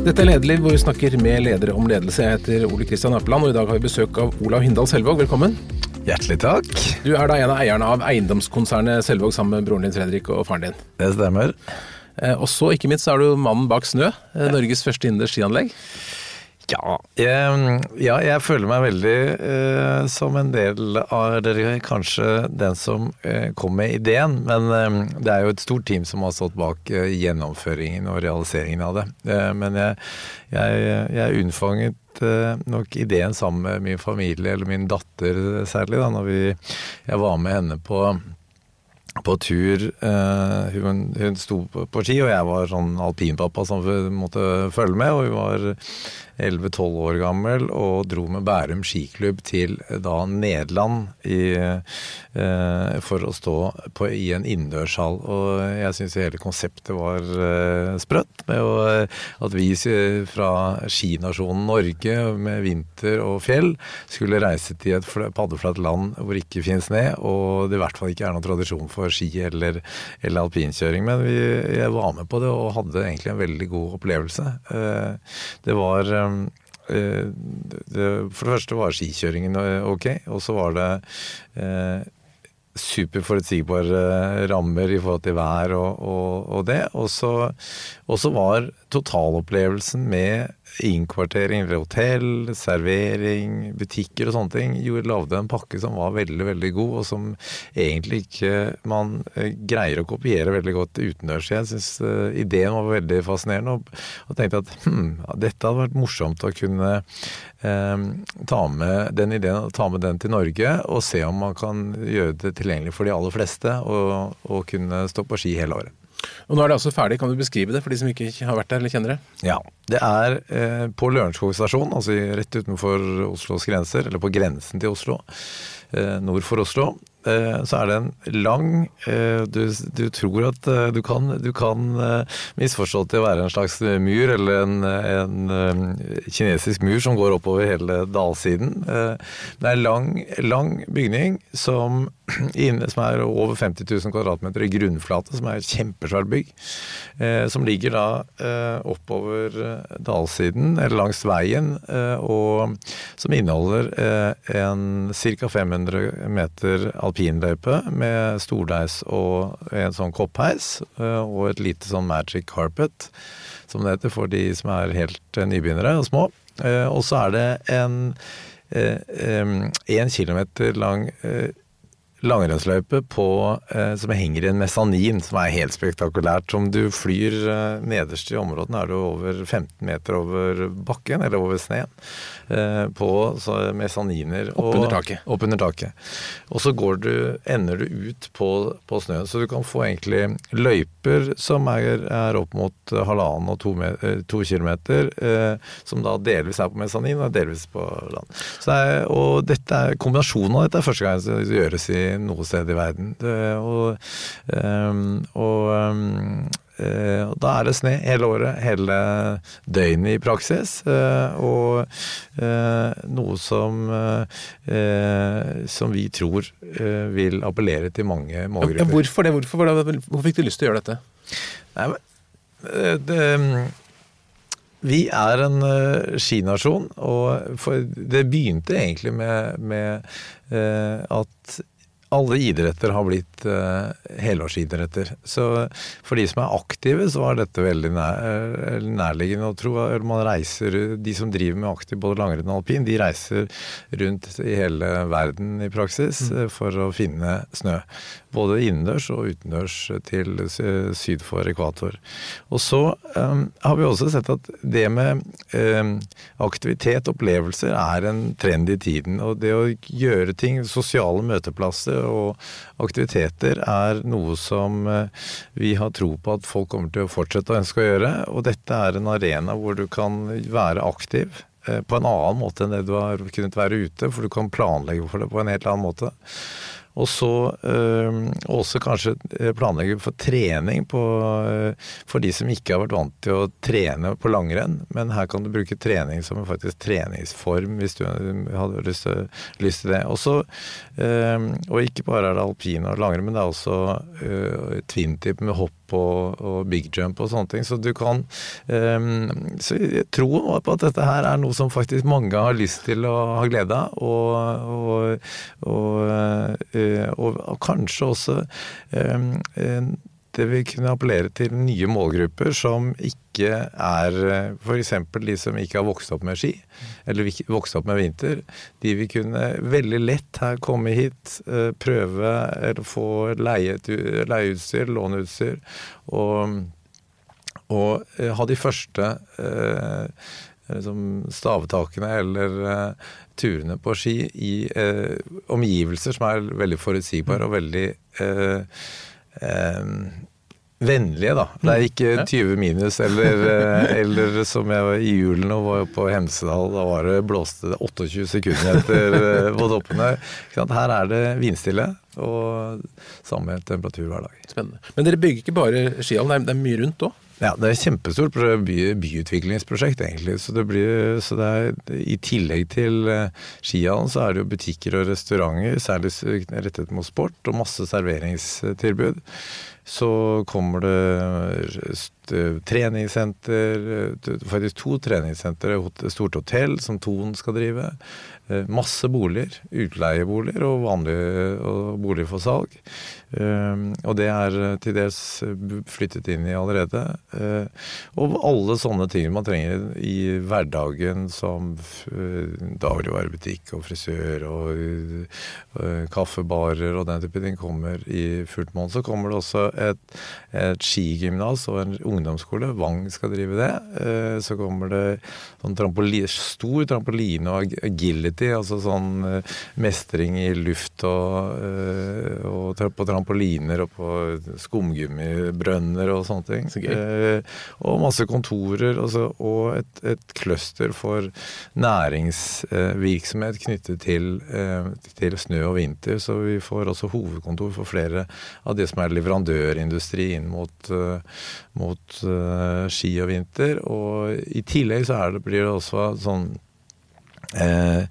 Dette er Lederliv, hvor vi snakker med ledere om ledelse. Jeg heter Ole Kristian Appeland, og i dag har vi besøk av Olav Hindal Selvåg. Velkommen. Hjertelig takk. Du er da en av eierne av eiendomskonsernet Selvåg sammen med broren din Fredrik og faren din. Det stemmer. Eh, og så, ikke minst, så er du mannen bak Snø, eh, Norges første innendørs skianlegg. Ja jeg, ja, jeg føler meg veldig eh, som en del av dere, kanskje den som eh, kom med ideen. Men eh, det er jo et stort team som har stått bak eh, gjennomføringen og realiseringen av det. Eh, men jeg, jeg, jeg unnfanget eh, nok ideen sammen med min familie, eller min datter særlig, da når vi, jeg var med henne på på tur. Hun, hun, sto på, ski, og jeg var sånn alpinpappa som måtte følge med. Og hun var 11-12 år gammel og dro med Bærum skiklubb til da Nederland i, uh, for å stå på, i en innendørshall. Og jeg syns hele konseptet var uh, sprøtt. med å, At vi fra skinasjonen Norge med vinter og fjell skulle reise til et paddeflatt land hvor det ikke finnes ned, og det i hvert fall ikke er noen tradisjon for ski eller, eller alpinkjøring. Men vi, jeg var med på det og hadde egentlig en veldig god opplevelse. Det var for det første var skikjøringen ok, og så var det eh, superforutsigbare rammer i forhold til vær og, og, og det. Og så var totalopplevelsen med innkvartering eller hotell, servering, butikker og sånne ting, jo lagde en pakke som var veldig, veldig god, og som egentlig ikke man eh, greier å kopiere veldig godt utendørs. Jeg syns uh, ideen var veldig fascinerende, og, og tenkte at hm, dette hadde vært morsomt å kunne um, ta med den ideen, ta med den til Norge, og se om man kan gjøre det tilgjengelig for de aller fleste, og, og kunne stå på ski hele året. Og Nå er det altså ferdig, kan du beskrive det for de som ikke har vært der eller kjenner det? Ja, det er eh, på Lørenskog stasjon, altså rett utenfor Oslos grenser, eller på grensen til Oslo, eh, nord for Oslo. Eh, så er det en lang eh, du, du tror at eh, du kan, du kan misforstå til å være en slags mur, eller en, en, kinesisk mur som går oppover hele dalsiden. Det er en lang, lang bygning som, som, er over 50 000 kvadratmeter i grunnflate, som er et kjempesvært bygg. Som ligger da oppover dalsiden, eller langs veien, og som inneholder en ca. 500 meter alpin alpinløype med stordeis og en sånn koppheis, eh, og et lite sånn magic carpet, som det heter for de som er helt eh, nybegynnere og små. Eh, og så er det en én kilometer lang langrennsløype som henger i en mesanin, som er helt spektakulært. Som du flyr nederst i områdene, er du over 15 meter over bakken, eller over sneen. Eh, på mesaniner. Oppunder taket. Opp taket. Og så går du, ender du ut på, på, snøen. Så du kan få egentlig løyper som er, er opp mot halvannen og to, eh, to kilometer, eh, som da delvis er på mesanin og delvis på land. Er, og dette kombinasjonen av dette er første gang det gjøres i noe sted i verden. Det, og, og um, Eh, da er det sne hele året, hele døgnet i praksis. Eh, og eh, noe som, som vi tror vil appellere til mange målgrupper. Hvorfor det? Hvorfor, hvorfor, fikk du lyst til å gjøre dette? Nei, det, vi er en skinasjon, og det begynte egentlig med, med at alle idretter har blitt uh, helårsidretter. Så for de som er aktive, så var dette veldig nær, eh, nærliggende å tro. Man reiser, De som driver med aktiv både langrenn og alpin, de reiser rundt i hele verden i praksis mm. Eh, for å finne snø. Både innendørs og utendørs til syd for ekvator. Og så um, har vi også sett at det med um, aktivitet, opplevelser, er en trend i tiden. Og det å gjøre ting, sosiale møteplasser og aktiviteter er noe som eh, vi har tro på at folk kommer til å fortsette å ønske å gjøre. Og dette er en arena hvor du kan være aktiv eh, på en annen måte enn det du har kunnet være ute, for du kan planlegge for det på en helt annen måte. Og så øh, også kanskje eh, planlegge for trening på, øh, for de som ikke har vært vant til å trene på langrenn. Men her kan du bruke trening som en faktisk treningsform hvis du hadde lyst lyst til det. Også, øh, og ikke bare er det alpin og langrenn, men det er også øh, twintip med hopp og, og, big jump og sånne ting. Så du kan um, Så var på at dette her er noe som faktisk mange har lyst til å ha glede av. Og, og, og, og kanskje også um, det vil kunne appellere til nye målgrupper som ikke er f.eks. de som ikke har vokst opp med ski, eller vokst opp med vinter. De vil kunne veldig lett her komme hit, eh, prøve eller få leieutstyr, låneutstyr, og, og eh, ha de første eh, liksom stavtakene eller eh, turene på ski i eh, omgivelser som er veldig forutsigbare og veldig eh, eh, vennlige, da. Det er ikke 20 minus, eller, eh, eller som jeg var i julen og var på Hemsedal, da var det blåste 28 sekunder etter eh, på toppene. Her er det vindstille og samme temperatur hver dag. Spennende. Men dere bygger ikke bare skihallen, det er mye rundt òg? Ja, det er et kjempestort by, byutviklingsprosjekt, egentlig. Så det blir, så det er, I tillegg til uh, skihallen, så er det jo butikker og restauranter, særlig rettet mot sport, og masse serveringstilbud. Så kommer det treningssenter, faktisk to treningssentre, stort hotell som Thon skal drive. Eh, masse boliger. Utleieboliger og vanlige boliger for salg. Ehm, og det er eh, til dels flyttet inn i allerede. Uh, og alle sånne ting man trenger i hverdagen som dagligvarebutikk og frisør og kaffebarer og den type ting kommer i fullt monn. Så kommer det også et, et skigymnas og en ungdomsskole. Vang skal drive det. Så kommer det sånn trampoline, stor trampoline og agility altså sånn uh, mestring i luft uh, og på trampoliner og på skumgummibrønner og sånne ting. Så eh, og masse kontorer altså, og et, et cluster for næringsvirksomhet knyttet til, til, snø og vinter. Så vi får også hovedkontor for flere av det som er leverandørindustri inn mot, mot ski og vinter. Og i tillegg så det, blir det også sånn Eh,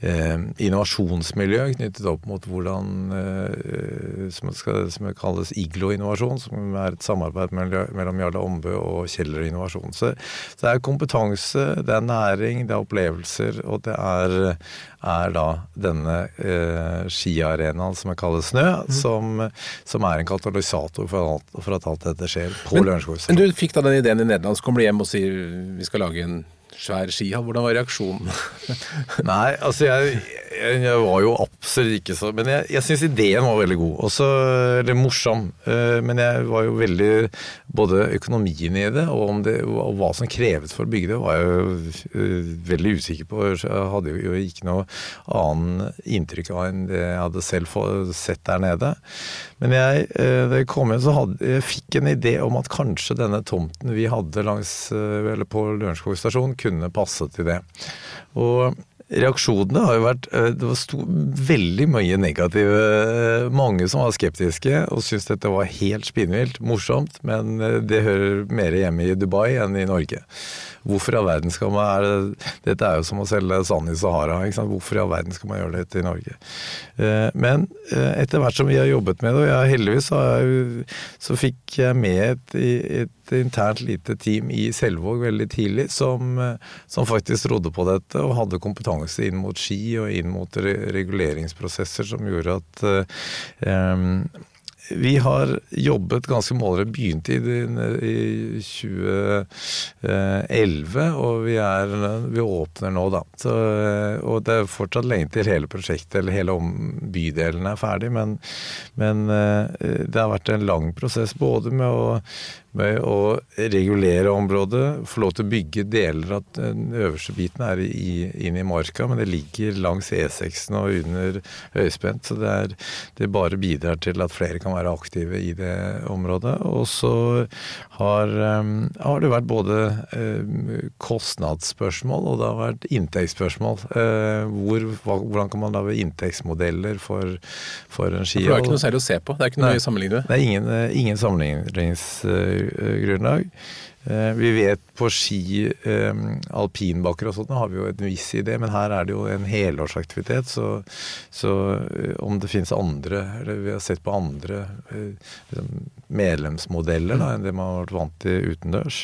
eh, innovasjonsmiljø knyttet opp mot hvordan eh, som, skal, som kalles IGLO-innovasjon, som er et samarbeid mellom, Jarle Ombø og Kjeller Innovasjon. Så, så, det er kompetanse, det er næring, det er opplevelser, og det er, er da denne eh, skiarenaen som jeg kaller Snø, mm. som, som, er en katalysator for, alt, for at alt dette skjer på Lørenskog. Men du fikk da den ideen i Nederland, så kommer du hjem og sier vi skal lage en svær skihall. Hvordan var reaksjonen? Nei, altså jeg, jeg, var jo absolutt ikke så Men jeg, jeg syns ideen var veldig god. Også, eller morsom. Eh, men jeg var jo veldig Både økonomien i det og, det, og hva som kreves for å bygge det, var jeg jo eh, veldig usikker på. Jeg hadde jo ikke noe annen inntrykk av enn det jeg hadde selv sett der nede. Men jeg, eh, da jeg kom hjem, så hadde, jeg fikk en idé om at kanskje denne tomten vi hadde langs, eller på Lørenskog stasjon, kunne passe til det. Og reaksjonene har jo vært eh, Det var sto, veldig mye negative. Mange som var skeptiske og syntes dette var helt spinnvilt. Morsomt, men eh, det hører mer hjemme i Dubai enn i Norge. Hvorfor i all verden skal man er Dette er jo som å selge sand i Sahara. Hvorfor i all verden skal man gjøre dette i Norge? Eh, men etter hvert som vi har jobbet med det, og jeg, heldigvis så, så fikk jeg med et, et internt lite team i Selvåg veldig tidlig som, som, faktisk trodde på dette og hadde kompetanse inn mot ski og inn mot reguleringsprosesser som gjorde at um, vi har jobbet ganske målrettet. Begynte i, i 2011, og vi, er, vi åpner nå, da. Så, og det er fortsatt lenge til hele prosjektet, eller hele bydelen er ferdig. Men, men eh, det har vært en lang prosess både med å med å regulere området, få lov til å bygge deler av den øverste biten er i, inn i marka, men det ligger langs E6-en og under høyspent, så det, er, det, bare bidrar til at flere kan være aktive i det området. Og så har, um, har det vært både um, kostnadsspørsmål og det har vært inntektsspørsmål. Uh, hvor, hvordan kan man lage inntektsmodeller for, for en ski? For det er ikke noe særlig å se på? Det er ikke noe Nei, å sammenligne med? Det er ingen, ingen sammenlignings faktagrunnlag. Eh, vi vet på ski, eh, alpinbakker og sånt, har vi jo en viss idé, men her er det jo en helårsaktivitet. Så, så eh, om det finnes andre, eller vi har sett på andre medlemsmodeller da, enn det man har vært vant til utendørs.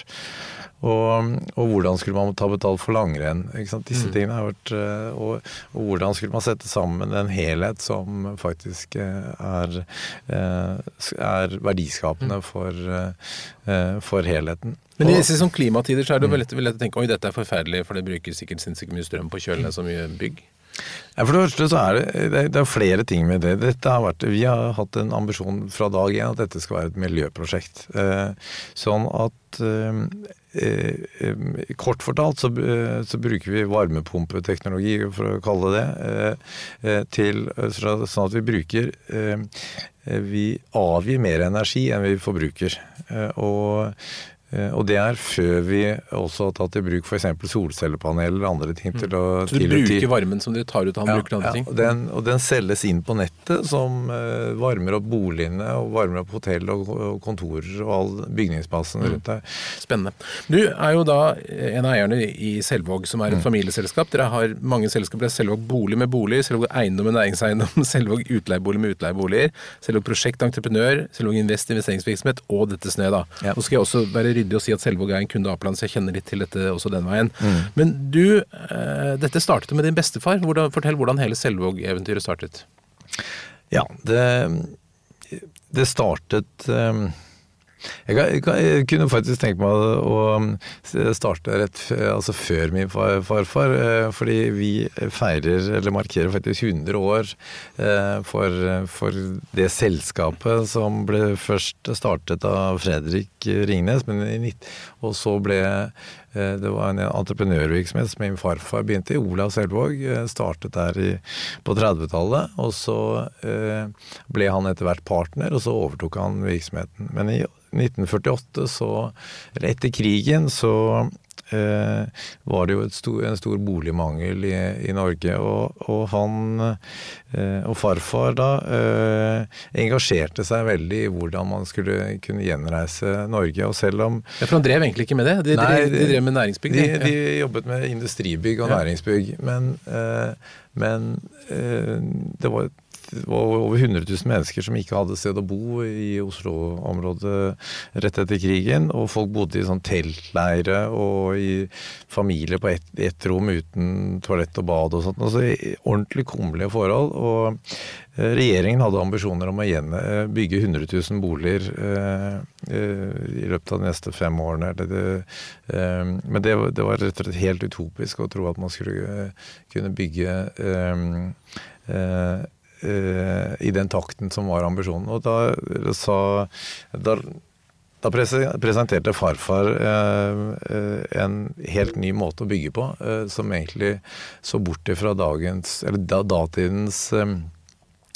Og, og, hvordan skulle man ta betalt for langrenn? Disse mm. tingene har vært og, og, hvordan skulle man sette sammen en helhet som faktisk er, er verdiskapende mm. for, for helheten. Men i disse sånn klimatider så er det mm. veldig lett å tenke oi, dette er forferdelig, for det bruker sikkert sinnssykt mye strøm på å kjøle ned så mye bygg. Ja, for det første så er det, det er flere ting med det. Har vært, vi har hatt en ambisjon fra dag én at dette skal være et miljøprosjekt. Eh, sånn at eh, eh, Kort fortalt så, så, bruker vi varmepumpeteknologi, for å kalle det det, til, sånn at vi bruker Vi avgir mer energi enn vi forbruker. Og Eh, og det er før vi også har tatt i bruk f.eks. solcellepaneler eller andre ting. til å Så du bruker varmen som dere tar ut av den, ja, bruker andre ja, ting? Og den, og den selges inn på nettet, som uh, varmer opp boligene og varmer opp hotell og, kontorer og all bygningsmassen mm. rundt der. Spennende. Du er jo da en av eierne i Selvåg, som er et mm. familieselskap. Dere har mange selskaper. Det er Selvåg bolig med bolig, Selvåg eiendom med næringseiendom, Selvåg utleiebolig med utleieboliger, Selvåg prosjekt entreprenør, Selvåg invest investeringsvirksomhet og dette Snø, da. Ja. Nå skal jeg også være ryddig å si at Selvåg er en kunde av Apeland, så jeg kjenner litt til dette også den veien. Mm. Men du, eh, dette startet med din bestefar. Hvordan, fortell hvordan hele Selvåg-eventyret startet. Ja, det, det startet eh, jeg, jeg, jeg, kunne faktisk tenke meg å, starte rett altså før min far, farfar. Eh, fordi vi feirer, eller markerer faktisk 100 år eh, for, for, det selskapet som ble først startet av Fredrik Ringnes, men, og så ble det var en entreprenørvirksomhet som min farfar begynte i. Olav Selvåg eh, startet der på 30-tallet. Og så eh, ble han etter hvert partner, og så overtok han virksomheten. Men i 1948, så, eller etter krigen, så eh, var det jo stor, en stor boligmangel i, i Norge. Og, og han eh, og farfar da eh, engasjerte seg veldig i hvordan man skulle kunne gjenreise Norge. Og selv om Ja, For han drev egentlig ikke med det? De, nei, de, de drev med næringsbygg? De, de, jobbet med industribygg og ja. næringsbygg. Men, eh, men eh, det var det var over 100 000 mennesker som ikke hadde sted å bo i Oslo-området rett etter krigen. Og folk bodde i sånn teltleire og i familie på ett et rom uten toalett og bad og sånt. Altså ordentlig kummerlige forhold. Og eh, regjeringen hadde ambisjoner om å eh, bygge 100 000 boliger eh, i løpet av de neste fem årene. Men det, var rett og slett helt utopisk å tro at man skulle kunne bygge i den takten som var ambisjonen. Og da sa da, da presenterte farfar eh, eh, en helt ny måte å bygge på, eh, som egentlig så bort fra dagens, eller da, datidens eh,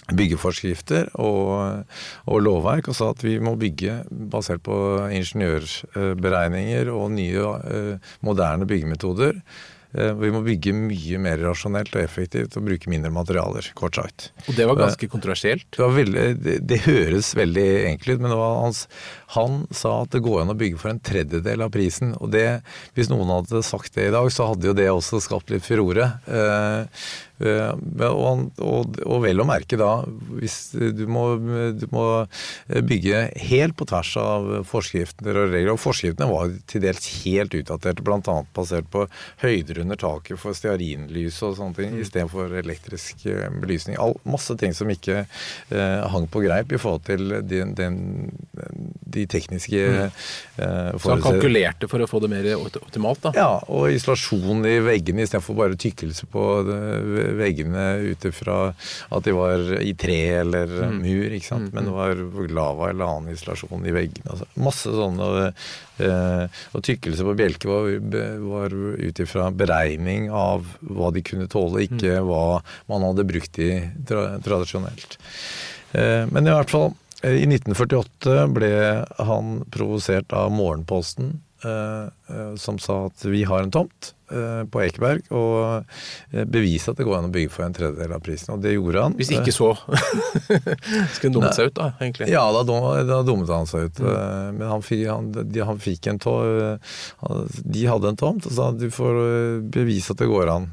byggeforskrifter og, og, lovverk, og sa at vi må bygge basert på ingeniørberegninger og nye, eh, moderne byggemetoder. Eh, vi må bygge mye mer rasjonelt og effektivt og bruke mindre materialer, kort sagt. Og det var ganske kontroversielt? Det, veldig, det, det høres veldig enkelt ut, men det var hans, han sa at det går an å bygge for en tredjedel av prisen. Og det, hvis noen hadde sagt det i dag, så hadde jo det også skapt litt furore. Eh, Eh, og, og, og, vel å merke da, hvis du må, du må, bygge helt på tvers av forskrifter og regler. Og forskriftene var til dels helt utdaterte, bl.a. basert på høyder under taket for stearinlys og sånne ting, mm. istedenfor elektrisk eh, belysning. All, masse ting som ikke eh, hang på greip i forhold til den, den, de tekniske mm. uh, Så han kalkulerte for å få det mer optimalt, da? Ja, og isolasjon i veggene istedenfor bare tykkelse på veggene ut ifra at de var i tre eller mm. mur, ikke sant. Men det mm. var lava eller annen isolasjon i veggene. Altså. Masse sånne Uh, Og tykkelse på bjelke var, var ut ifra beregning av hva de kunne tåle, ikke mm. hva man hadde brukt de tra tradisjonelt. Eh, men i hvert fall eh, i 1948 ble han provosert av Morgenposten, eh, eh, som sa at vi har en tomt. eh, på Ekeberg og eh, bevise at det går an å bygge for en tredjedel av prisen. Og det gjorde han. Hvis ikke så skulle han dummet seg ut, da, egentlig. Ja, da, da dummet han seg ut. Mm. Men han, han, de, han, fikk en tomt De hadde en tomt, og sa du får bevise at det går an.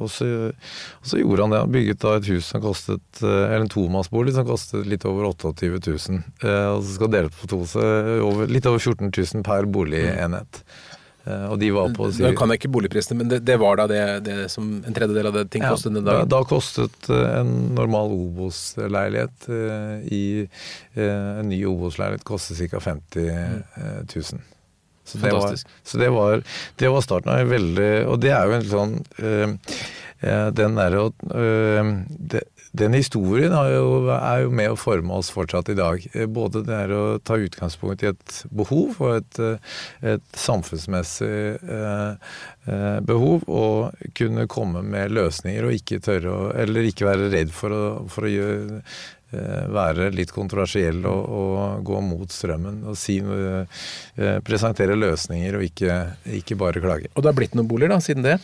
Og så, og så gjorde han det. Han bygget da et hus som kostet Eller en tomannsbolig som kostet litt over 28 000. Og så skal dele på to, så over, litt over 14 000 per boligenhet. Eh, og de var på Nå kan jeg ikke boligprisene, men det, det var da det, det, som en tredjedel av det ting ja, kostet den dagen? Da, da kostet eh, en normal Obos-leilighet eh, i En ny Obos-leilighet kostet ca. 50 000. Så det, var, så det var, det var starten av en veldig Og det er jo en sånn Den derre den historien jo, er jo, med å forme oss fortsatt i dag. Både det er å ta utgangspunkt i et behov og et, eh, et samfunnsmessig eh, behov, og kunne komme med løsninger og ikke tørre å Eller ikke være redd for å, for å gjøre, være litt kontroversiell og, og, gå mot strømmen. Og si, presentere løsninger og ikke, ikke bare klage. Og det har blitt noen boliger da, siden det?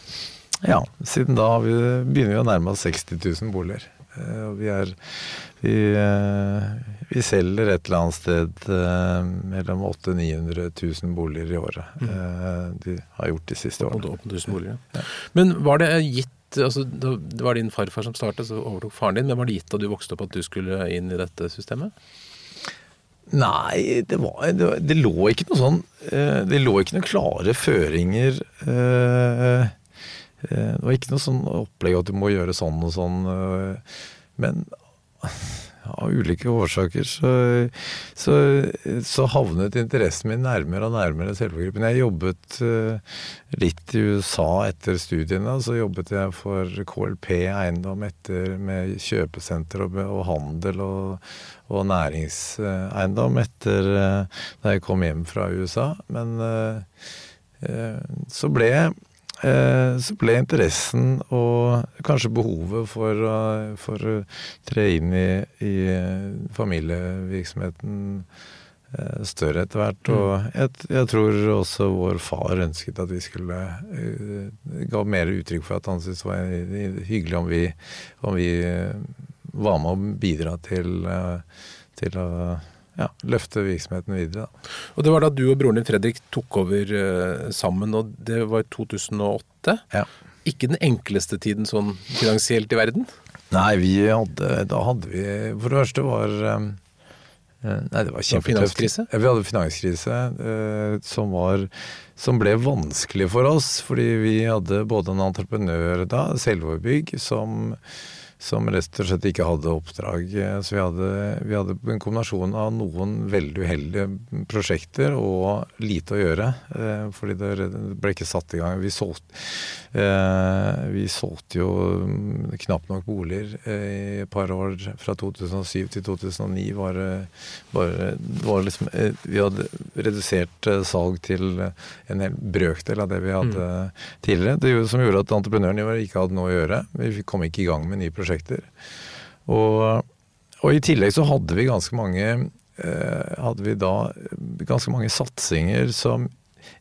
Ja, siden da vi, begynner vi å nærme oss 60 000 boliger. Eh, vi er vi, eh, vi, selger et eller annet sted eh, mellom 800 900 000 boliger i året. Mm. De har gjort de siste årene. 800 boliger, ja. Men var det gitt altså, Det var din farfar som startet, så overtok faren din. Men var det gitt da du vokste opp at du skulle inn i dette systemet? Nei, det, var, det, det lå ikke noe sånn Det lå ikke noen klare føringer. Eh, det var ikke noe sånn opplegg at du må gjøre sånn og sånn. Eh, men av ulike årsaker så, så, så, havnet interessen min nærmere og nærmere selvgruppen. Jeg jobbet eh, litt i USA etter studiene. Så jobbet jeg for KLP Eiendom etter med kjøpesenter og, og handel og, og næringseiendom etter da jeg kom hjem fra USA. Men så ble jeg Eh, så ble interessen og kanskje behovet for, for å tre inn i, i familievirksomheten eh, større etter hvert. Og mm. jeg, jeg, tror også vår far ønsket at vi skulle Ga mer uttrykk for at han syntes det var hyggelig om vi, om vi var med å bidra til, til å ja, løfte virksomheten videre. Da. Og Det var da du og broren din Fredrik tok over uh, sammen, og det var i 2008. Ja. Ikke den enkleste tiden sånn finansielt i verden? Nei, vi hadde, da hadde vi For det første var um, Nei, det var kjempetøft. Ja, vi hadde finanskrise uh, som, var, som ble vanskelig for oss. Fordi vi hadde både en entreprenør da, Selvårbygg, som som rett og slett ikke hadde oppdrag. Så vi hadde, vi hadde en kombinasjon av noen veldig uheldige prosjekter og lite å gjøre. Eh, fordi det ble ikke satt i gang. Vi solgte, eh, vi solgte jo knapt nok boliger eh, i et par år. Fra 2007 til 2009 var det bare var liksom, Vi hadde redusert salg til en hel brøkdel av det vi hadde mm. tidligere. Det som gjorde at entreprenøren ikke hadde noe å gjøre. Vi kom ikke i gang med nye prosjekter prosjekter. Og, og, i tillegg så hadde vi ganske mange eh, hadde vi da ganske mange satsinger som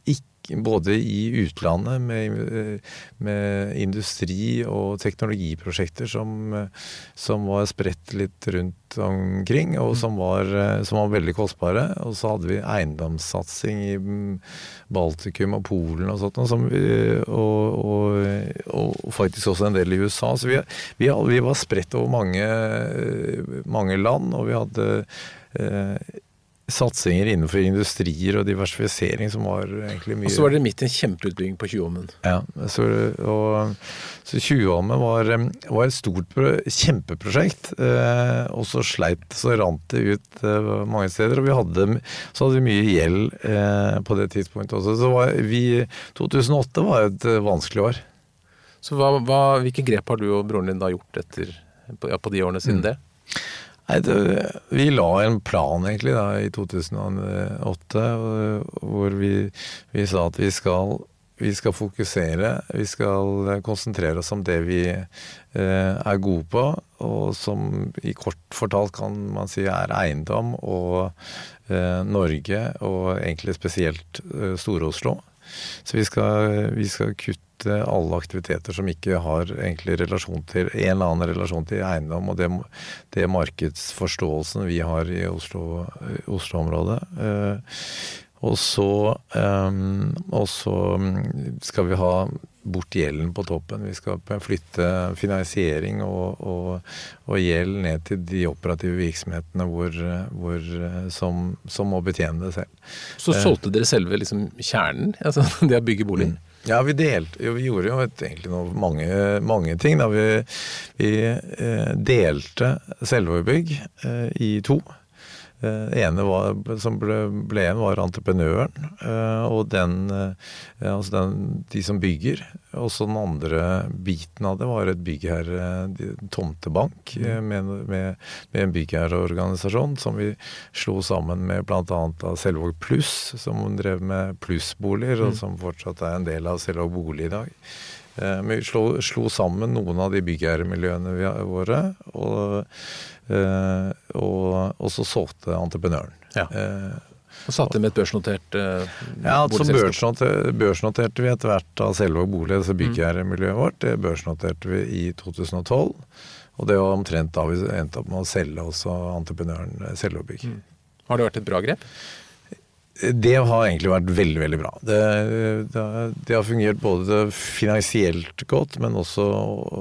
ikke både i utlandet med, med, industri og teknologiprosjekter som, som, var spredt litt rundt omkring, og som var, som var, veldig kostbare. Og så hadde vi eiendomssatsing i Baltikum og Polen og sånt, og, og, og, og, faktisk også en del i USA. Så vi, vi, vi var spredt over mange, mange land, og vi hadde eh, satsinger innenfor industrier og diversifisering som var egentlig mye Og så var det midt i en kjempeutbygging på Tjuvholmen. Ja, så, og, så Tjuvholmen var, var, et stort kjempeprosjekt. Eh, og så sleit så rant det ut eh, mange steder. Og vi hadde, så hadde vi mye gjeld eh, på det tidspunktet også. Så var vi, 2008 var et eh, vanskelig år. Så hva, hva, Hvilke grep har du og broren din da gjort etter, på, ja, på de årene siden mm. det? Nei, det, Vi la en plan egentlig da, i 2008 hvor vi, vi sa at vi skal, vi skal, fokusere. Vi skal konsentrere oss om det vi eh, er gode på, og som i kort fortalt kan man si er eiendom og eh, Norge, og egentlig spesielt eh, Store-Oslo. Så vi skal, vi skal kutte til alle aktiviteter som ikke har egentlig relasjon til en eller annen relasjon til eiendom, og det, det markedsforståelsen vi har i Oslo-området. Oslo og så, um, og så skal vi ha bort gjelden på toppen. Vi skal flytte finansiering og, og, og gjeld ned til de operative virksomhetene hvor, hvor, som, som, må betjene det selv. Så solgte dere selve liksom, kjernen? Altså det å bygge boligen? Mm. Ja, vi, delte, jo, vi gjorde jo et, egentlig noe, mange, mange, ting. Da vi, vi eh, delte Selvågbygg eh, i to. Eh, ene var, som ble, ble igjen, var entreprenøren. Eh, og den, eh, altså den, de som bygger. Og så den andre biten av det var et byggherre, tomtebank, mm. med, med, med, en byggherreorganisasjon som vi slo sammen med bl.a. Selvåg Pluss, som drev med plussboliger, og mm. som fortsatt er en del av Selvåg bolig i dag. Vi slo, slo, sammen noen av de byggherremiljøene våre. og Eh, og, og, så solgte entreprenøren. Ja. Eh, og satte med et børsnotert uh, Ja, så børsnoterte, børsnoterte vi etter hvert av Selvåg bolig, altså byggherremiljøet vårt. Det børsnoterte vi i 2012. Og det var omtrent da vi endte opp med å selge også entreprenøren Selvåg Bygg. Mm. Har det vært et bra grep? Det har egentlig vært veldig veldig bra. Det, det, det, har fungert både finansielt godt, men også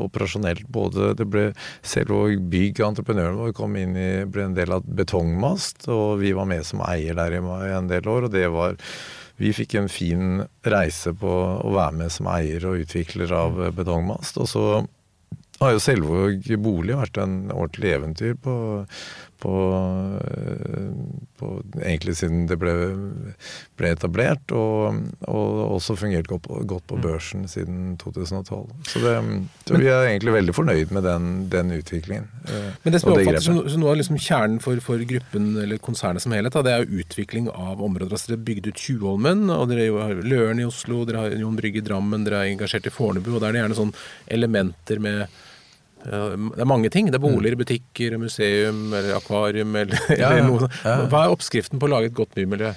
operasjonelt. Både det ble selv og bygg entreprenøren vår kom inn i, ble en del av Betongmast, og vi var med som eier der i en del år. og det var vi fikk en fin reise på å være med som eier og utvikler av Betongmast. Og så har jo Selvåg bolig vært en ordentlig eventyr på på, på, egentlig siden det ble, ble etablert, og, og, også fungert godt på, godt på, mm. børsen siden 2012. Så, det, så vi er egentlig veldig fornøyd med den, den utviklingen. Men det som jeg oppfatter som, som noe av liksom kjernen for, for, gruppen eller konsernet som helhet, da, det er jo utvikling av områder. Altså Dere bygde ut Tjuvholmen, og dere har Løren i Oslo, dere har Jon Brygge i Drammen, dere er engasjert i Fornebu, og der er det gjerne sånn elementer med det er mange ting. Det er boliger, butikker, museum eller akvarium eller, ja, eller noe sånt. Hva er oppskriften på å lage et godt bymiljø?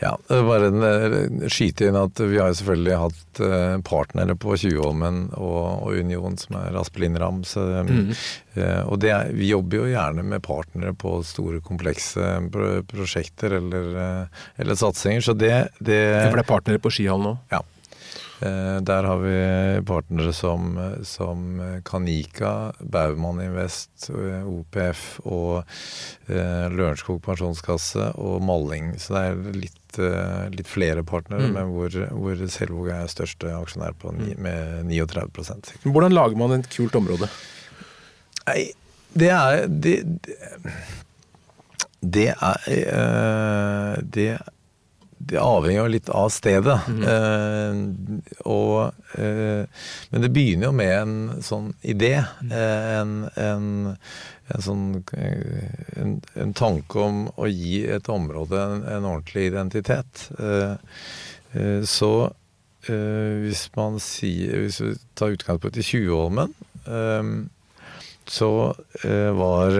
Ja, det er bare en eh, skyte inn at vi har selvfølgelig hatt eh, partnere på Tjuvholmen og, og, Union, som er Aspelin Rams. Mm. Eh, og er, vi jobber jo gjerne med partnere på store, komplekse prosjekter eller, eller satsinger, så det, det For det er partnere på skihallen òg? Ja. Eh, der har vi partnere som, som Kanika, Baumann Invest, OPF og eh, Lørenskog pensjonskasse og Malling. Så det er litt, eh, litt flere partnere, mm. men hvor, hvor Selvåg er største aksjonær på mm. med 39% Hvordan lager man et kult område? Nei, det er Det, det er Det er det avhenger jo litt av stedet. Mm. Eh, og, eh, men det begynner jo med en sånn idé. Mm. Eh, en, en, en, sånn en, en, tanke om å gi et område en, en ordentlig identitet. Eh, eh, så hvis man sier Hvis vi tar utgangspunkt i Tjuvholmen, så var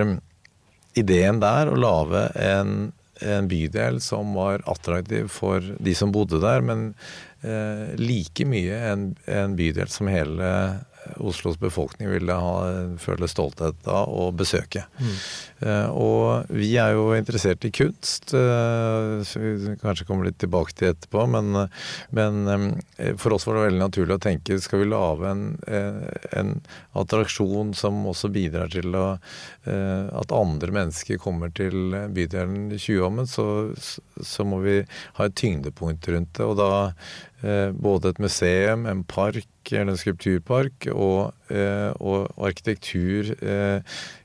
ideen der å lage en en bydel som var attraktiv for de som bodde der, men eh, like mye en, en, bydel som hele Oslos befolkning ville ha, føle stolthet av å besøke. Mm. Eh, og vi er jo interessert i kunst, eh, så vi kanskje kommer litt tilbake til etterpå. Men, men eh, for oss var det veldig naturlig å tenke skal vi lage en, en attraksjon som også bidrar til å, at andre mennesker kommer til bydelen Tjuvholmen, så, så må vi ha et tyngdepunkt rundt det. Og da både et museum, en park eller en skulpturpark og, og arkitektur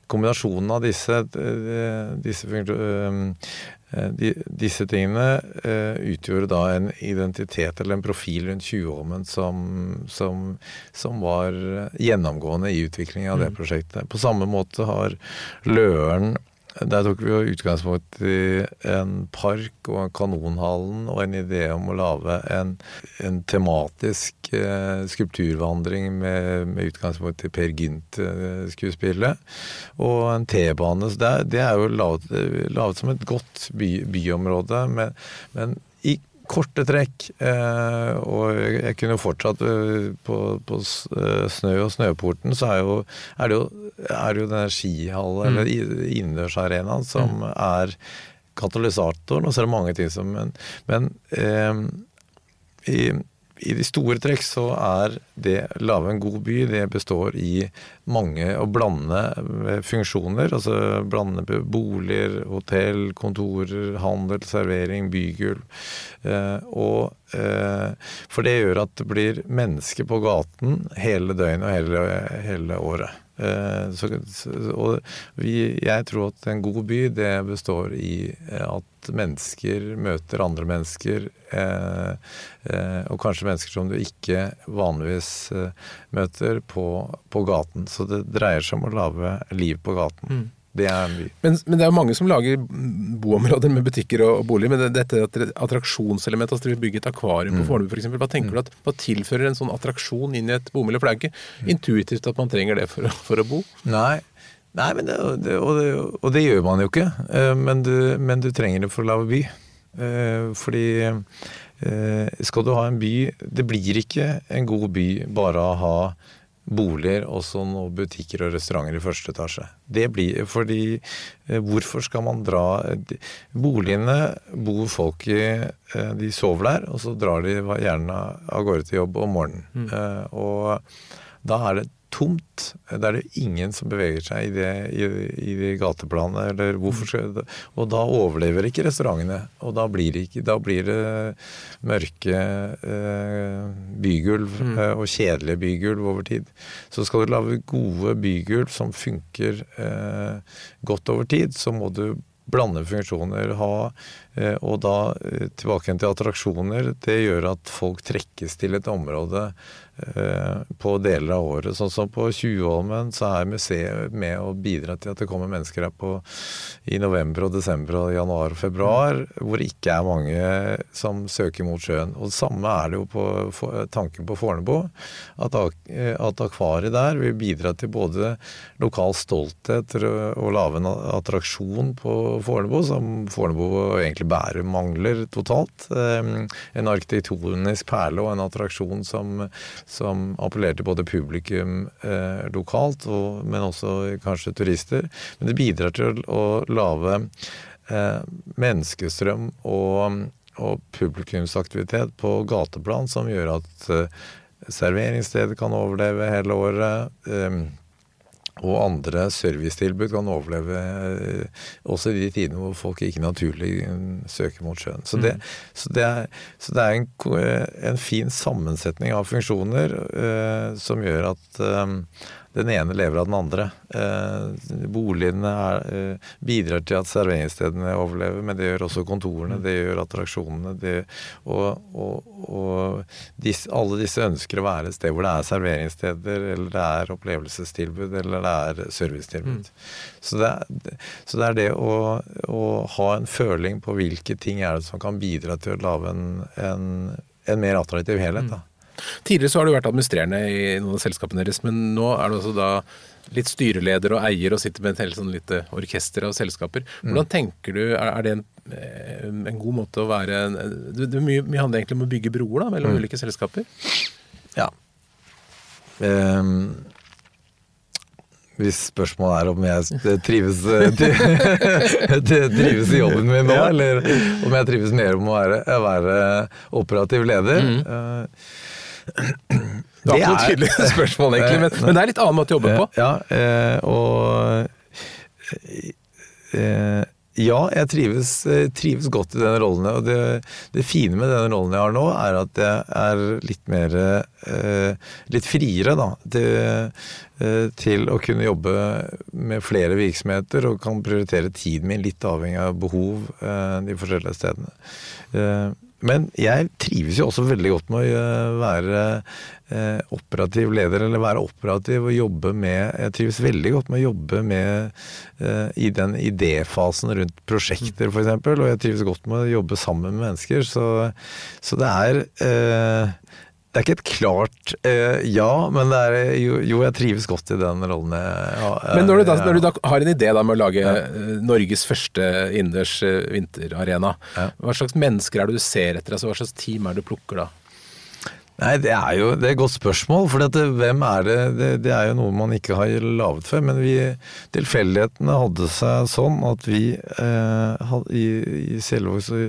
kombinasjonen av disse, eh, disse, eh, disse tingene eh, utgjorde da en identitet eller en profil rundt Tjuvholmen som, som, som, var gjennomgående i utviklingen av det mm. prosjektet. På samme måte har Løren der tok vi jo utgangspunkt i en park og en Kanonhallen og en idé om å lage en, en tematisk eh, skulpturvandring med, med, utgangspunkt i Per Gynt-skuespillet. Og en T-bane. Det, det, er jo laget, laget, som et godt by, byområde. Men, men korte trekk. Eh, og jeg kunne fortsatt eh, på, på eh, Snø og Snøporten, så er, jo, er det jo, er jo denne skihallen, mm. eller innendørsarenaen, som mm. er katalysatoren. Og så er det mange ting som Men, men eh, i i de store trekk så er det lage en god by, det består i mange og blande funksjoner. Altså blande boliger, hotell, kontorer, handel, servering, bygulv. Eh, og eh, For det gjør at det blir mennesker på gaten hele døgnet og hele, hele året. Eh, så, og vi, jeg tror at en god by, det består i eh, at mennesker møter andre mennesker. Eh, eh, og kanskje mennesker som du ikke vanligvis møter på, på, gaten. Så det dreier seg om å lage liv på gaten. Mm. Det er en. Men, men, det er jo mange som lager boområder med butikker og, og boliger. Men det, dette attraksjonselementet, altså dere vil bygge et akvarium på mm. Fornebu f.eks. Hva tenker mm. du at, hva tilfører en sånn attraksjon inn i et bomiljø? For det er ikke mm. intuitivt at man trenger det for, for å bo. Nei. Nei, det, det, og, det, og, det, gjør man jo ikke. Eh, men du, men du trenger det for å lage by. Eh, fordi eh, skal du ha en by Det blir ikke en god by bare å ha boliger, også noen butikker og restauranter i første etasje. Det blir fordi eh, Hvorfor skal man dra Boligene bor folk i, eh, de sover der, og så drar de gjerne av gårde til jobb om morgenen. Mm. Eh, og da er det tomt. Da er det ingen som beveger seg i det, i, i det gateplanet. Eller hvorfor skal, og da overlever ikke restaurantene. Og da blir det, ikke, da blir det mørke eh, bygulv mm. eh, og kjedelige bygulv over tid. Så skal du lage gode bygulv som funker eh, godt over tid, så må du blande funksjoner, ha eh, Og da eh, tilbake til attraksjoner. Det gjør at folk trekkes til et område Eh, på deler av året. Sånn som på Tjuvholmen så er museet med å bidra til at det kommer mennesker her på, i november og desember og januar og februar, hvor det ikke er mange som søker mot sjøen. Og det samme er det jo på tanken på Fornebu. At, at akvariet der vil bidra til både lokal stolthet og lage en attraksjon på Fornebu, som Fornebu egentlig Bærum mangler totalt. Eh, en arkitektonisk perle og en attraksjon som som appellerer til både publikum eh, lokalt, og, men også kanskje turister. Men det bidrar til å lage eh, menneskestrøm og, og, publikumsaktivitet på gateplan som gjør at eh, serveringsstedet kan overleve hele året. Eh, og andre servicetilbud kan overleve eh, også i de tidene hvor folk ikke naturlig eh, søker mot sjøen. Så det, mm. så det er, så det er en, eh, en, fin sammensetning av funksjoner eh, som gjør at eh, den ene lever av den andre. Eh, boligene er, eh, bidrar til at serveringsstedene overlever, men det gjør også kontorene, det gjør attraksjonene. Det, og, og, og disse, alle disse ønsker å være et sted hvor det er serveringssteder, eller det er opplevelsestilbud, eller det er servicetilbud. Mm. Så, det er, så, det er, det å, å, ha en føling på hvilke ting er det som kan bidra til å lage en, en, en mer attraktiv helhet. da. Tidligere så har du vært administrerende i noen av selskapene deres, men nå er du altså da litt styreleder og eier og sitter med et helt sånn lite orkester av selskaper. Hvordan tenker du, Er det en, eh, en god måte å være Det, det mye, mye handler egentlig om å bygge broer da, mellom mm. ulike selskaper? Ja. Um, hvis spørsmålet er om jeg trives, trives i jobben min nå, eller om jeg trives mer om å være, være operativ leder. Mm. Det er ikke noe tydelig spørsmål, egentlig, men, men, det er litt annen måte å jobbe på. Ja, eh, og eh, ja, jeg trives, trives, godt i denne rollen. Og det, det, fine med denne rollen jeg har nå, er at jeg er litt mer eh, Litt friere, da. Til, til, å kunne jobbe med flere virksomheter og kan prioritere tiden min litt avhengig av behov de forskjellige stedene. Men jeg trives jo også veldig godt med å eh, være eh, operativ leder, eller være operativ og jobbe med Jeg trives veldig godt med å jobbe med eh, i den idéfasen rundt prosjekter, f.eks. Og jeg trives godt med å jobbe sammen med mennesker. Så, så det er det er ikke et klart uh, ja, men det er jo, jo, jeg trives godt i den rollen. Ja, men når du, da, når du, da, har en idé da med å lage ja. Norges første innendørs vinterarena, ja. hva slags mennesker er det du ser etter? Altså, hva slags team er det du plukker da? Nei, Det er jo det er et godt spørsmål. For dette, hvem er det? det? det? er jo noe man ikke har laget før. Men vi, tilfeldighetene hadde seg sånn at vi eh, i, i Selvåg så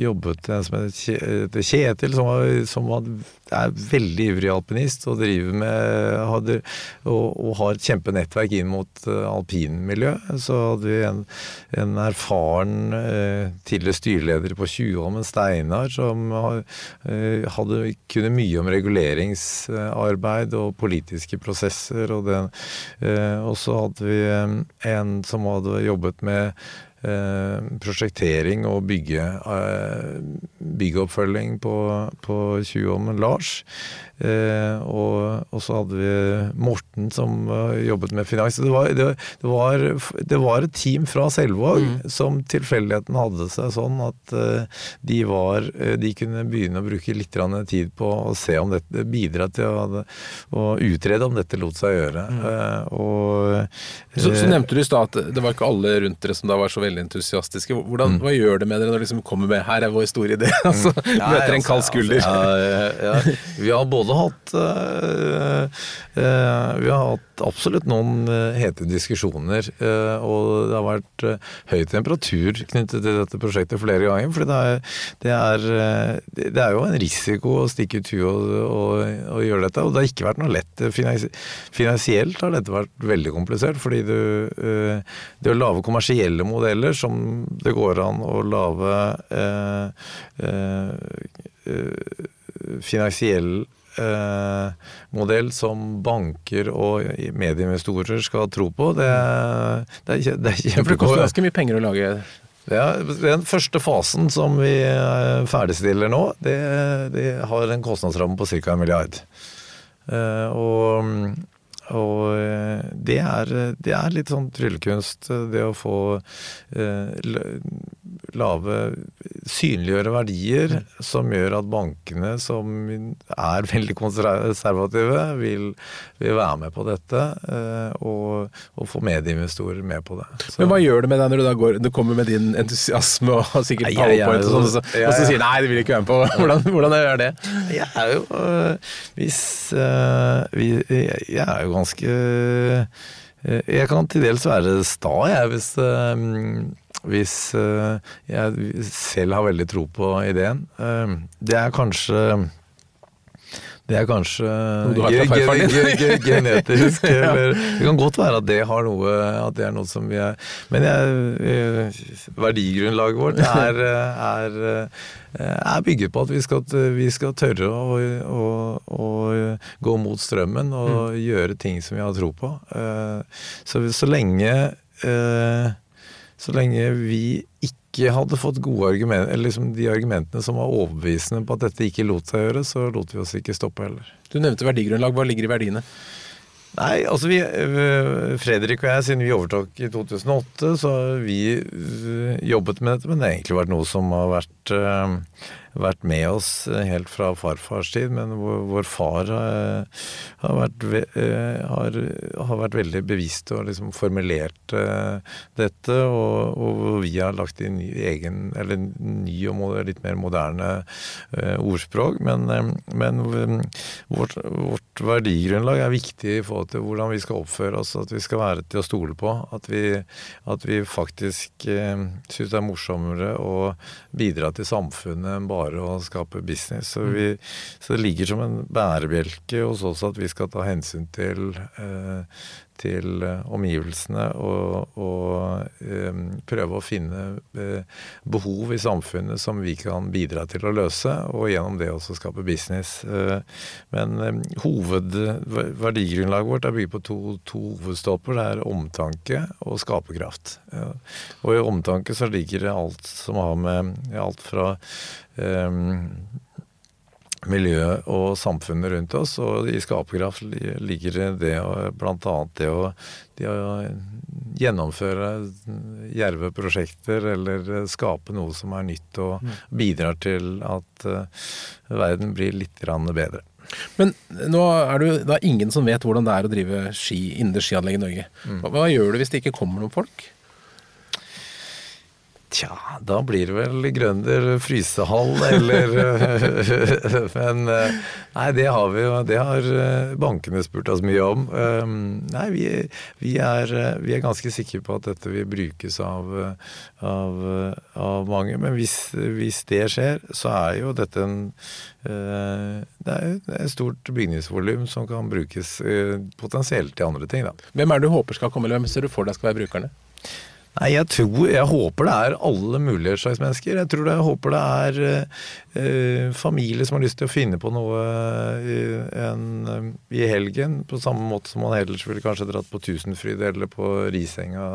jobbet en som het Kjetil, som, var, som var, er veldig ivrig alpinist og driver med hadde, og, og, har et kjempenettverk inn mot uh, alpinmiljø. Så hadde vi en, en erfaren eh, tidligere styreleder på Tjuvholmen, Steinar, som eh, hadde kunne mye om reguleringsarbeid og politiske prosesser. Og, den, eh, og så hadde vi eh, en som hadde jobbet med Eh, prosjektering og bygge, eh, byggeoppfølging på, på Tjuvholmen, Lars. Eh, og, og, så hadde vi Morten som jobbet med finans. Det var, det, det var, det var et team fra Selvåg mm. som tilfeldigheten hadde seg sånn at de var De kunne begynne å bruke litt tid på å se om dette bidra til å, å utrede om dette lot seg gjøre. Mm. Og, så, så, nevnte du i stad at det var ikke alle rundt dere som da var så veldig entusiastiske. Hvordan, mm. Hva gjør det med dere når dere liksom kommer med 'her er vår store idé', og så mm. ja, møter en kald altså, skulder? Ja, ja, Vi har både hatt uh, uh, Vi har hatt absolutt noen uh, hete diskusjoner, og det har vært høy temperatur knyttet til dette prosjektet flere ganger. For det er, det er, det er jo en risiko å stikke ut huet og, og, og, gjøre dette. Og det har ikke vært noe lett. Finansielt har dette vært veldig komplisert, fordi du, det å lage kommersielle modeller som det går an å lage eh, eh, finansiell eh, modell som banker og medieinvestorer skal tro på. Det, det er, det er kjempegodt. Det koster ganske mye penger å lage ja, Den første fasen som vi eh, ferdigstiller nå, det, det har en kostnadsramme på ca. en milliard. Uh, og og eh, det er, det er, litt sånn tryllekunst, eh, det å få eh, lave Synliggjøre verdier som gjør at bankene, som er veldig konservative, vil, vil være med på dette. Og, og få medieinvestorer med på det. Så. Men hva gjør det med deg når du da går, du kommer med din entusiasme og sikkert powerpoint og sånn, og, så, og så sier nei, det vil jeg ikke være med på? Hvordan, hvordan gjør det? Jeg er jo Hvis vi, Jeg er jo ganske eh, Jeg kan til dels være sta, jeg, hvis, eh, hvis eh, jeg selv har veldig tro på ideen. Det er kanskje det er kanskje genetisk. Eller det kan godt være at det har noe At det er noe som vi er Men jeg, verdigrunnlaget vårt er, er, er bygget på at vi skal, vi skal tørre å, å, å, gå mot strømmen og mm. gjøre ting som vi har tro på. Så, så lenge Så lenge vi ikke hadde fått gode argumenter, eller liksom de argumentene som var overbevisende på at dette ikke lot seg gjøre, så lot vi oss ikke stoppe heller. Du nevnte verdigrunnlag. Hva ligger i verdiene? Nei, altså vi, øh, Fredrik og jeg, siden vi overtok i 2008, så har vi øh, jobbet med dette. Men det har egentlig vært noe som har vært øh, vært med oss eh, helt fra farfars tid, men vår, vår far uh, har, vært, uh, har, har, vært, veldig bevisst og liksom formulert dette, og, og, vi har lagt inn egen, eller ny og litt mer moderne ordspråk. Men, men vårt, vårt, verdigrunnlag er viktig i forhold til hvordan vi skal oppføre oss, at vi skal være til å stole på. At vi, at vi faktisk uh, syns det er morsommere å bidra til samfunnet enn bare bare å skape business. Så, vi, så det ligger som en bærebjelke hos oss at vi skal ta hensyn til, eh, til eh, omgivelsene og, og eh, prøve å finne eh, behov i samfunnet som vi kan bidra til å løse, og gjennom det også skape business. Eh, men hovedverdigrunnlaget vårt er bygd på to, to hovedstolper. Det er omtanke og skaperkraft. Og i omtanke så ligger det alt som har med alt fra miljøet og samfunnet rundt oss. Og i skaperkraft ligger det bl.a. det å, det å gjennomføre djerve prosjekter eller skape noe som er nytt og mm. bidrar til at uh, verden blir litt bedre. Men nå er det jo da ingen som vet hvordan det er å drive ski innendørs skianlegg i Norge. Hva, hva gjør du hvis det ikke kommer noen folk? Tja, da blir det vel Grønder frysehall, eller Men eh, nei, det har vi jo Det har eh, bankene spurt oss mye om. Um, nei, vi, vi, er, eh, vi er ganske sikre på at dette vil brukes av, av, av mange. Men hvis, hvis, det skjer, så er jo dette en Det er et stort bygningsvolum som kan brukes potensielt til andre ting, da. Hvem er det du håper skal komme, eller hvem ser du for deg skal være brukerne? Nei, jeg tror Jeg håper det er alle mulige slags mennesker. Jeg tror det, jeg håper det er eh, familie som har lyst til å finne på noe i, en, i helgen, på samme måte som man ellers ville kanskje dratt på Tusenfryd eller på Risenga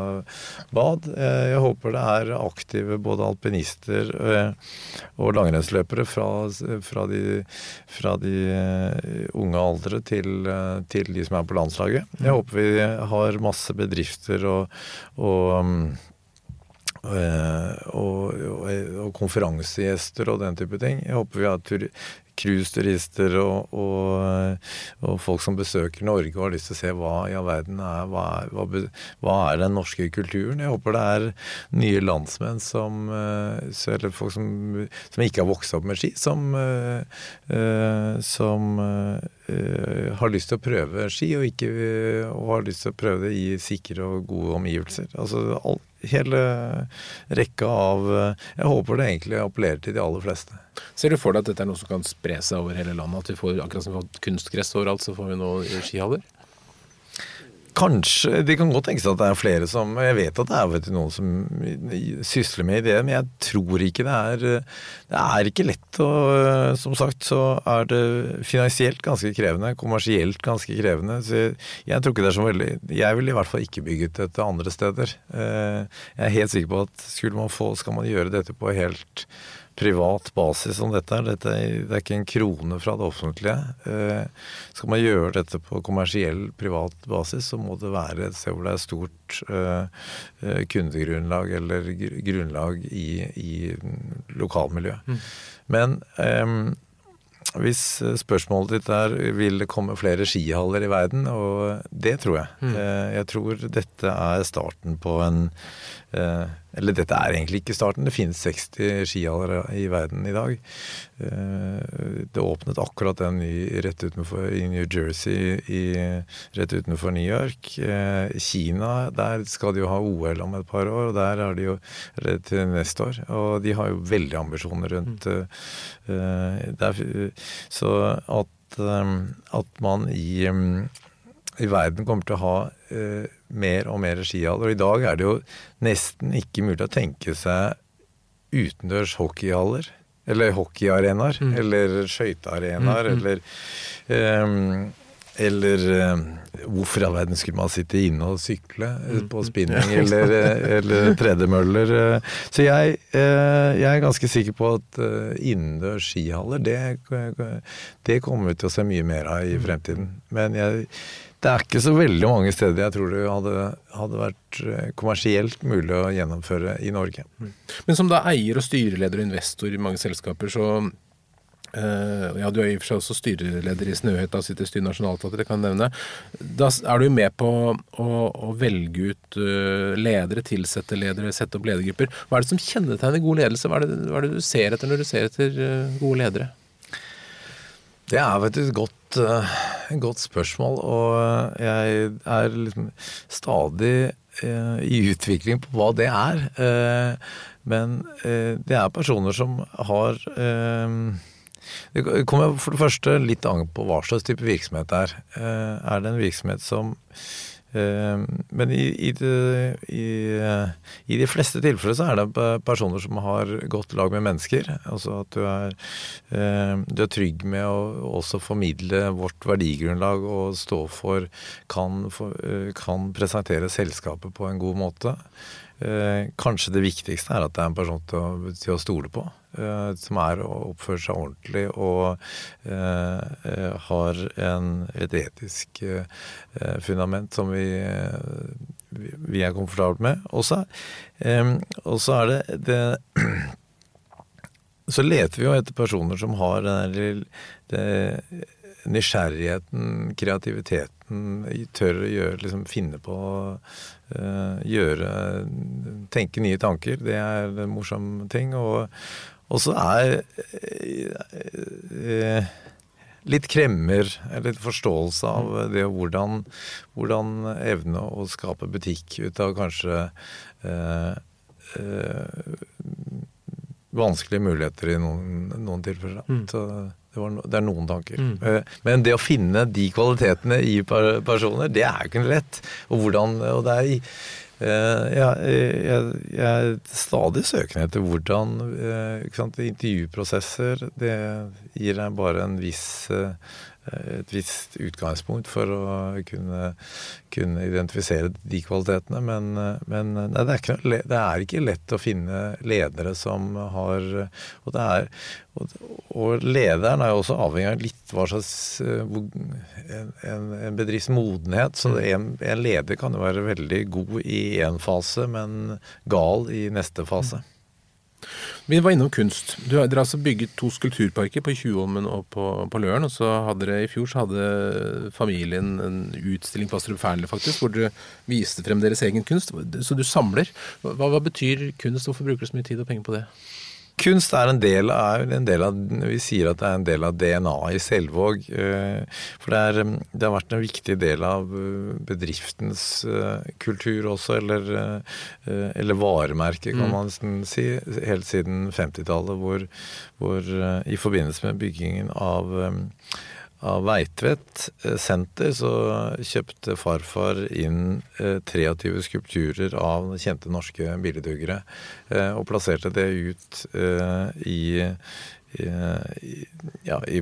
bad. Eh, jeg håper det er aktive både alpinister eh, og langrennsløpere fra, fra, de, fra de unge aldre til, til, de som er på landslaget. Jeg håper vi har masse bedrifter og, og Eh, og, og, og, konferansegjester og den type ting. Jeg håper vi har cruiseturister og, og, og, folk som besøker Norge og har lyst til å se hva i all verden er hva, er hva, hva, er den norske kulturen. Jeg håper det er nye landsmenn som eh, Eller folk som, som ikke har vokst opp med ski, som, eh, som har lyst til å prøve ski, og, ikke, og har lyst til å prøve det i sikre og gode omgivelser. Altså all, hele rekka av Jeg håper det egentlig appellerer til de aller fleste. Ser du for deg at dette er noe som kan spre seg over hele landet? At vi får akkurat som vi har kunstgress overalt, så får vi nå skihaller? Kanskje. Det kan godt tenkes at det er flere som Jeg vet at det er vet du, noen som sysler med det, men jeg tror ikke det er Det er ikke lett. Og som sagt så er det finansielt ganske krevende, kommersielt ganske krevende. Så jeg, jeg tror ikke det er så veldig Jeg ville i hvert fall ikke bygget dette andre steder. Eh, jeg er helt sikker på at skulle man få, skal man gjøre dette på helt privat basis som dette er. Dette, det er ikke en krone fra det offentlige. Eh, skal man gjøre dette på kommersiell, privat basis, så må det være et sted hvor det er stort eh, eh kundegrunnlag eller grunnlag i, i lokalmiljøet. Mm. Men eh, hvis spørsmålet ditt er vil det komme flere skihaller i verden, og det tror jeg. Mm. Eh, jeg tror dette er starten på en Eh, eller dette er egentlig ikke starten. Det finnes 60 skihaller i verden i dag. Eh, det åpnet akkurat en ny rett utenfor i New Jersey, i, rett utenfor New York. Eh, Kina, der skal de jo ha OL om et par år, og der er de jo eller til neste år. Og de har jo veldig ambisjoner rundt mm. der, Så at, at man i i verden kommer til å ha eh, mer og mer skihaller. Og i dag er det jo nesten ikke mulig å tenke seg utendørs hockeyhaller. Eller hockeyarenaer. Mm. Eller skøytearenaer. Mm, mm. Eller um, eller uh, hvorfor i all verden skulle man sitte inne og sykle mm. på spinning eller, eller tredemøller? Så jeg, jeg, er ganske sikker på at innendørs skihaller, det, det kommer vi til å se mye mer av i mm. fremtiden. Men jeg det er ikke så veldig mange steder jeg tror det hadde, hadde, vært eh, kommersielt mulig å gjennomføre i Norge. Mm. Men som da eier og styreleder og investor i mange selskaper, så uh, Ja, du er i og for seg også styreleder i Snøhetta, sitter i styret det kan jeg nevne. Da er du med på å, å velge ut uh, ledere, tilsette ledere, sette opp ledergrupper. Hva er det som kjennetegner god ledelse? Hva er, det, hva er det du ser etter når du ser etter uh, gode ledere? Det er vet du, et godt, uh, godt spørsmål, og jeg er liksom stadig uh, i utvikling på hva det er. Men det er personer som har Det kommer for det første litt an på hva slags type virksomhet det er. Er det en virksomhet som Eh, men i, i, de, i, i, de, fleste tilfeller så er det personer som har godt lag med mennesker. Altså at du er, eh, du er trygg med å også formidle vårt verdigrunnlag og stå for kan, eh, kan presentere selskapet på en god måte. Kanskje det viktigste er at det er en person til å, til å stole på. Eh, som er å oppføre seg ordentlig og eh, eh, har en, et etisk fundament som vi, vi er komfortable med. Og så er det, det så leter vi jo etter personer som har det, det nysgjerrigheten, kreativiteten, tør å gjøre, liksom finne på Gjøre Tenke nye tanker. Det er en morsom ting. Og, og så er uh, litt kremmer, litt forståelse av det og hvordan, hvordan evne å skape butikk ut av kanskje uh, vanskelige muligheter i noen, noen tilfeller. Mm. Det, er noen tanker. Mm. Eh, men det å finne de kvalitetene i personer, det er jo ikke lett. Og hvordan Og det er eh, jeg, jeg, jeg, er stadig søkende etter hvordan ikke sant, intervjuprosesser Det gir deg bare en viss et visst utgangspunkt for å kunne, kunne identifisere de kvalitetene. Men, men nei, det, er ikke, det, er ikke, lett å finne ledere som har Og, er, og, og lederen er jo også avhengig av litt hva slags en, en bedrifts modenhet. Så en, en, leder kan jo være veldig god i én fase, men gal i neste fase. Vi var innom kunst. Du, dere har altså bygget to skulpturparker på Tjuvholmen og på, på, Løren. Og så hadde dere i fjor så hadde familien en utstilling på Astrup Fearnley faktisk, hvor dere viste frem deres egen kunst. Så du samler. Hva, hva betyr kunst? Hvorfor bruker du så mye tid og penger på det? Kunst er en del, av, en del av Vi sier at det er en del av DNA-et i Selvåg. Eh, for det, er, det, har vært en viktig del av eh, bedriftens eh, kultur også, eller, eller varemerke, kan mm. man si, helt siden 50-tallet, hvor, hvor, i forbindelse med byggingen av av Veitvet eh, senter så kjøpte farfar inn 23 eh, skulpturer av kjente norske billedhuggere. Eh, og plasserte det ut i, ja, i,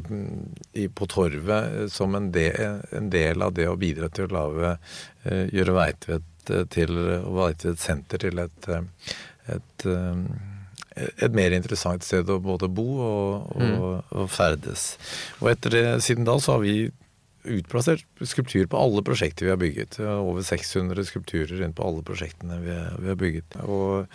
i, på Torvet som en del, en del, av det å bidra til å lave, gjøre Veitvet til Veitvet senter til et, et et mer interessant sted å både bo og, og, mm. og ferdes. Og etter det, siden da så har vi utplassert skulptur på alle prosjekter vi har bygget. Over 600 skulpturer rundt på alle prosjektene vi, vi har bygget. Og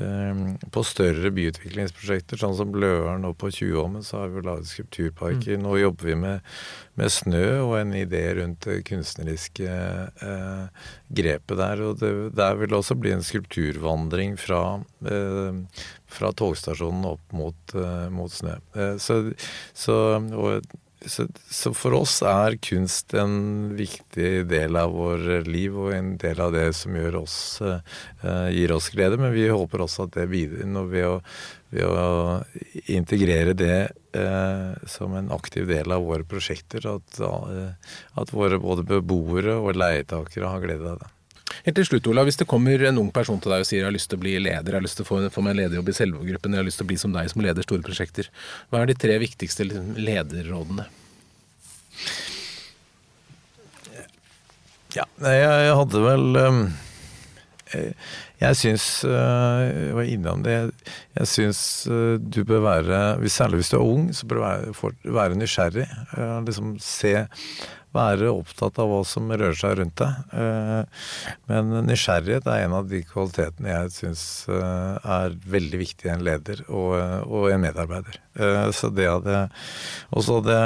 eh, på større byutviklingsprosjekter, sånn som Bløren og på Tjuvholmen, så har vi laget skulpturparker. Mm. Nå jobber vi med, med, snø og en idé rundt det kunstneriske eh, grepet der. Og det, der vil det også bli en skulpturvandring fra, eh, fra togstasjonen opp mot, eh, mot snø. Eh, så, så og så, så, for oss er kunst en viktig del av vår liv og en del av det som oss, uh, gir oss glede. Men vi håper også at det bidrar ved ved å integrere det uh, som en aktiv del av våre prosjekter. At, uh, at våre både beboere og leietakere har glede av det. Helt til slutt, Ola, Hvis det kommer en ung person til deg og sier jeg har lyst til å bli leder, jeg har lyst til å få, meg en lederjobb i Selvåg-gruppen, jeg har lyst til å bli som deg som leder store prosjekter, hva er de tre viktigste liksom, lederrådene? Ja, jeg hadde vel um, Jeg, syns uh, Jeg var innom det. Jeg syns uh, du bør være Særlig hvis du er ung, så bør du være, nysgjerrig. Liksom se være opptatt av hva som rører seg rundt deg. Eh, men nysgjerrighet er en av de kvalitetene jeg syns eh, er veldig viktig i en leder og, og en medarbeider. Eh, så det hadde også hadde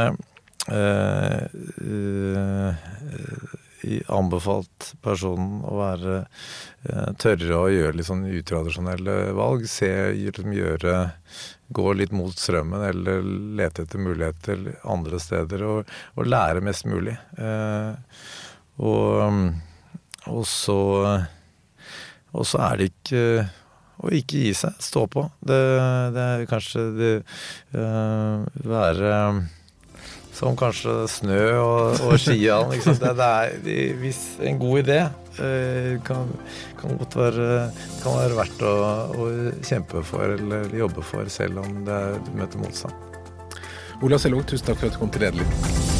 anbefalt personen å være tørre å gjøre litt sånn utradisjonelle valg. Se, liksom gjøre gå litt mot strømmen eller lete etter muligheter andre steder og, og lære mest mulig. Eh, og, og, så Og så er det ikke å ikke gi seg. Stå på. Det, det er kanskje det uh, være som kanskje snø og, og skiene. Det, det, er hvis en god idé. Det kan, kan godt være, kan være verdt å, å, kjempe for eller jobbe for, selv om det er, møter motstand. Ola Selvåg, tusen takk for at du kom til Lederliv.